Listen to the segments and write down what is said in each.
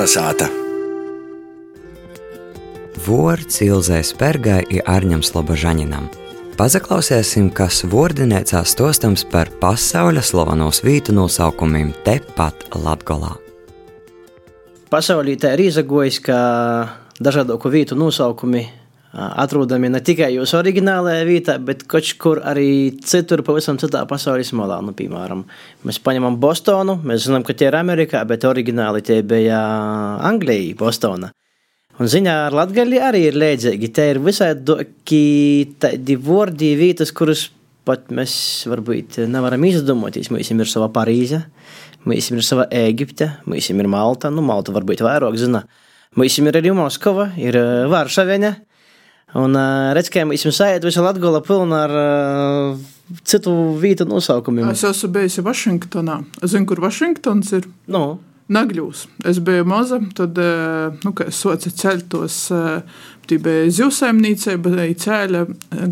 Kalnasāta. Vārds Ilzai Spērgai ir Arņam Slobožaņinam. Pazaklausēsim, kas vārdinēcā stostams par pasaules slovanos vītu nosaukumiem tepat Latgolā. Pasaulī tā ir izagojis, ka dažādu vietu nosaukumi atrodami ne tikai jūsu oriģinālajā vietā, bet kaut kur arī citur, pavisam citā pasaules malā. Nu, piemēram, mēs paņemam Bostonu, mēs zinām, ka tie ir Amerikā, bet oriģināli tie bija Anglijā, Bostona. Un ziņā ar Latviju arī ir līdzīgi. Te ir visādi tādi vārdi, vietas, kuras pat mēs varbūt nevaram izdomāties. Mums ir sava Parīze, mums ir sava Eģipte, mums ir Malta, nu Malta varbūt vairāk zina. Mums ir arī Moskava, ir Varšavena. Un uh, redz, ka esam sajūta visu Latviju pilnu ar uh, citu vietu nosaukumiem. Es esmu bijis Vašingtonā. Es zinu, kur Vašingtons ir. No. Nagļūs. Es biju maza, tad, nu, kad es socu ceļtos, tie bija zivsaimniecība, ceļa,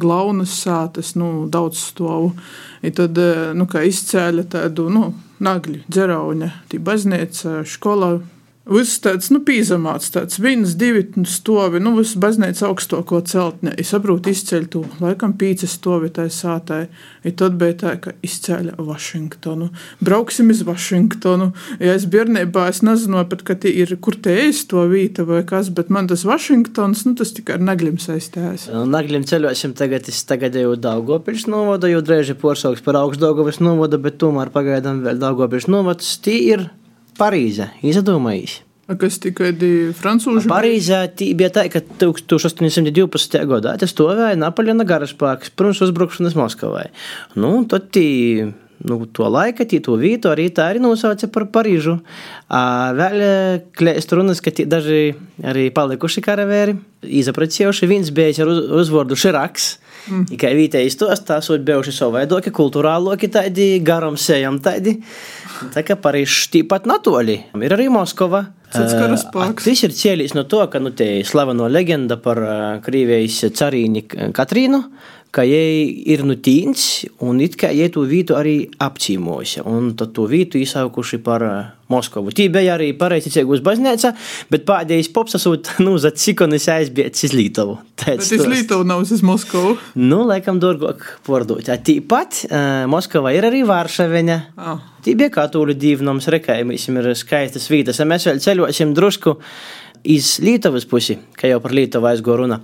glaunas sātas, nu, daudz stovu. I tad, nu, kā izcēla tādu, nu, nagļu, dzerauņa, tī baznīca, skola, Viss tāds nu, pīzamāts, tāds viens, divi nu, stovi, nu, viss baznīca augstāko celtne. Es saprotu, izceļ to, laikam, pīcis stovi tai sātai. I tad bija tā, ka izceļa Vašingtonu. Brauksim uz Vašingtonu. Ja es bērnībā es nezināju pat, ka tie ir, kur te es to vīta vai kas, bet man tas Vašingtons, nu, tas tikai ar naglim saistās. Nu, naglim ceļosim tagad, es tagad jau Daugopils novodu, jau drēži porsauks par augstdaugavas novodu, bet tomēr pagaidām vēl Daugopils novods. Tī ir Parīze, izdomājis. Kas tikai bija frančūži? Parīzē bija tā, ka 1812. gadā tas stāvēja Napoleona garaspēks pirms uzbrukšanas Moskavai. Nu, tad tī, nu, to laika, tī, to vietu arī tā arī nosauca par Parīžu. Vēl klēst runas, ka daži arī palikuši karavēri, izapracējuši. Viens bija ar uzvārdu Širaks. Mm. Tikai vietējais tos tās ir bijuši savaidoki, kultūrāloki, tādi garam sejam tādi. Tā kā Parīzs tīpat natoli. Ir arī Moskova. Tas ir cēlījis no to, ka nu, te slaveno leģenda par Krievijas carīni Katrīnu, ka jai ir nutīns, un it kā jai to vītu arī apcīmoja, un tad to vītu izsaukuši par Moskovu. Tī bija arī pareizticīgos baznīca, bet pēdējais pops esot, nu, za cikonis aizbiets iz Lītovu. Bet iz Lītovu nav uz Moskovu? Nu, laikam dorgok pārdot. Tīpat uh, Moskova ir arī Vāršaveņa. Oh. Tī bija katoļu divnoms, rekājumīsim ir skaistas vītas, mēs vēl ceļosim drusku iz Lietuvas pusi, kā jau par Lietuvu aizgo runa.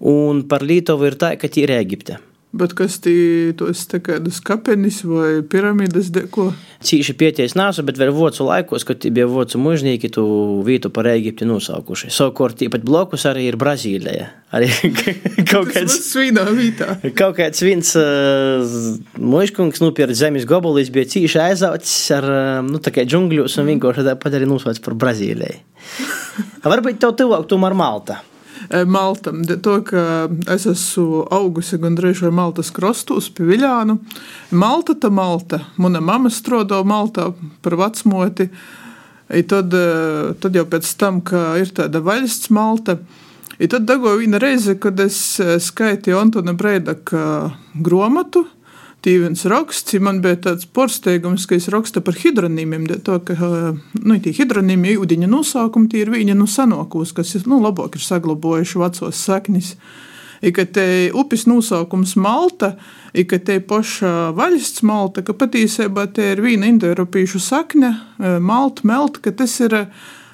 Un par Lietuvu ir tā, ka tie ir Eģipte. Bet kas tie ir kādas kapenis vai piramīdas deko? Cīši pieties nāsu, bet vēl vocu laikos, kad bija vocu mužnieki, tu vītu par Eģipti nosaukuši. Savukārt, tāpat blokus arī ir Brazīlija. Arī kaut kāds svīnā vītā. Kaut kāds viens uh, mužkungs, nu, pie zemes gobolīs bija cīši aizaucis ar, nu, tā kā džungļos un vienkārši tāpat arī nosauc par Brazīliju. Varbūt tev tuvāk tomēr Malta. Malta. To, ka es esmu augusi gandrīz vai Maltas krastos pie Viļānu. Malta ta Malta. Mana mama strodo Maltā par vecmoti. I tad, tad jau pēc tam, ka ir tāda valsts Malta. I tad dagoja viena reize, kad es skaitīju Antona Breidaka grāmatu Stīvens raksts, man bija tāds porsteigums, ka es rakstu par hidronīmiem, to, ka, nu, tie hidronīmi ūdeņa nosaukumi, tie ir viņa no sanokūs, kas, nu, labāk ir saglabojuši vecos saknis. I ka te upes nosaukums Malta, i ka te paša valsts Malta, ka patiesībā te ir viena indoeiropiešu sakne, Malta, Melt, ka tas ir,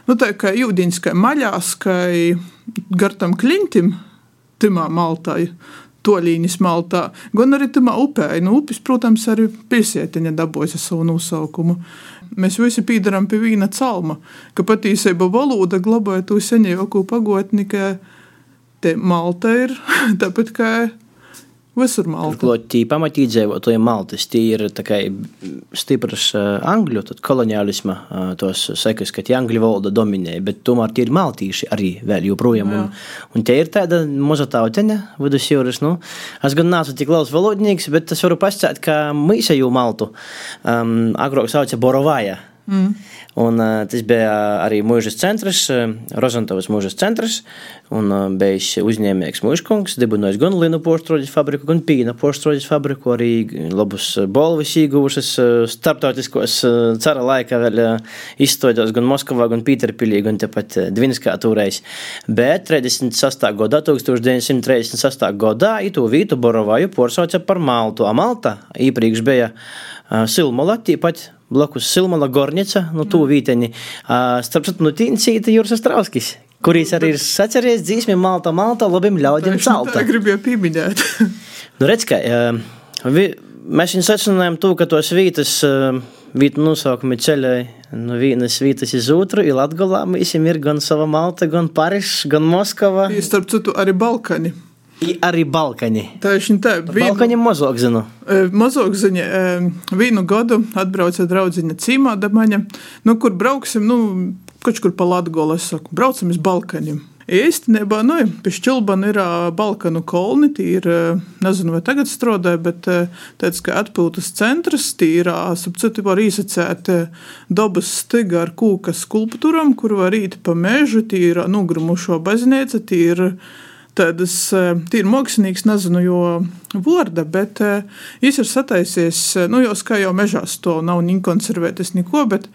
nu, tā kā ūdeņs, kā maļās, kā gar tam klintim, timā Maltai toļīņas maltā, gan arī tamā upē. Nu, upes, protams, arī pilsētiņa dabūja savu nosaukumu. Mēs visi pīdarām pie viena calma, ka patiesībā valoda glabāja to senāko pagotni, ka te Malta ir tāpat kā Visur Malta. Turklāt, tie pamatīdzīvotāji Maltas, tie ir stipras uh, angļu koloniālisma uh, tos sekas, ka tie angļu valoda dominē, bet tomēr tie ir maltīši arī vēl joprojām. Un, un tie ir tāda maza tautiņa vidusjūras. Nu, es gan nācu tik liels valodnieks, bet es varu pastāstīt, ka mēs jau Maltu um, agrāk sauca Borovāja. Mm. Un, uh, tas bija arī mūžas centrs, uh, Rozantovas mūžas centrs. Un uh, bija uzņēmējs Mūžkungs, dibinājis gan Linu porštroģis fabriku, gan Pīna porštroģis fabriku, arī labus bolvis ieguvušas starptautiskos cara laika vēl izstojos gan Moskavā, gan Pīterpilī, gan tepat Dvinskā tūreiz. Bet 36. gadā, 1936. gadā, itu vītu Borovaju porsauca par Maltu. A Malta īpriekš bija Silmola, tīpat blakus Silmala Gornica, no tū vīteni. Starp citu, no tīncīta Jūras Strauskis, kurīs arī ir saceries dzīsmi Malta, Malta, labiem ļaudiem celta. Tā gribēju pieminēt. nu, redz, ka vi, mēs viņu sacinājām to, ka tos vītas, vītu nosaukumi ceļai no vienas vietas uz otru, ir Latgolā, mēs ir gan sava Malta, gan Paris, gan Moskava. Starp citu, arī Balkani. Arī Balkani. Tā ir tā līnija. Balkani mazāk zinu. Mazāk zinu. Vienu gadu atbrauca draudziņa Cīmā Damaņa, nu, kur brauksim, nu, kaut kur pa Latgolu, es saku, braucam uz Balkaniem. Īstenībā, nu, pie Šķilbana ir Balkanu kolni, tie ir, nezinu, vai tagad strādāja, bet tāds kā atpūtas centrs, tie ir, sapceti, var īsacēt dabas stiga ar kūka skulptūram, kur var īt pa mežu, tie ir nogrumušo baznīca, tie ir tādas tīri mākslinieks, nezinu, jo vārda, bet viņš ir sataisies, nu, jau kā jau mežā to nav ni konservētas neko, bet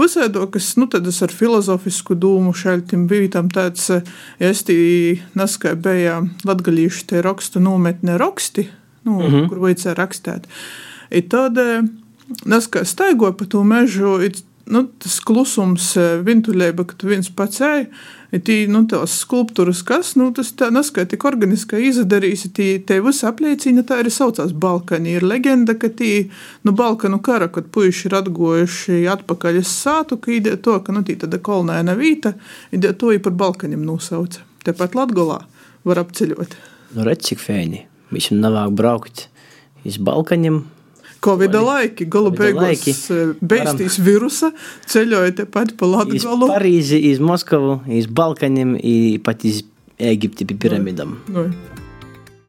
visādokas, nu, tādas ar filozofisku dūmu šaļtim bija tam tāds, ja es tī neskai bija latgalīšu te rakstu nometne raksti, nu, mm -hmm. kur vajadzēja rakstēt. I tad, neskai staigoja pa to mežu, it, nu, tas klusums, vintuļēba, ka tu viens pats ej, tī, nu, tās skulptūras, kas, nu, tas tā neskai tik organiski izdarīsi, tī, te viss apliecina, tā arī saucās Balkani. Ir leģenda, ka tī, nu, Balkanu kara, kad puiši ir atgojuši atpakaļ uz sātu, ka ideja to, ka, nu, tī tāda kolnēna vīta, ideja to ir par Balkanim nosauca. Tepat Latgolā var apceļot. Nu, redz, cik fēni. Visam navāk braukt iz Balkaņiem, Covid laiki, galu beigās eh, beigstīs virusa, ceļoja tepat pa Latgolu. Iz Parīzi, iz Moskavu, iz Balkaņiem, pat iz Ēģipti pie piramidām. No, no.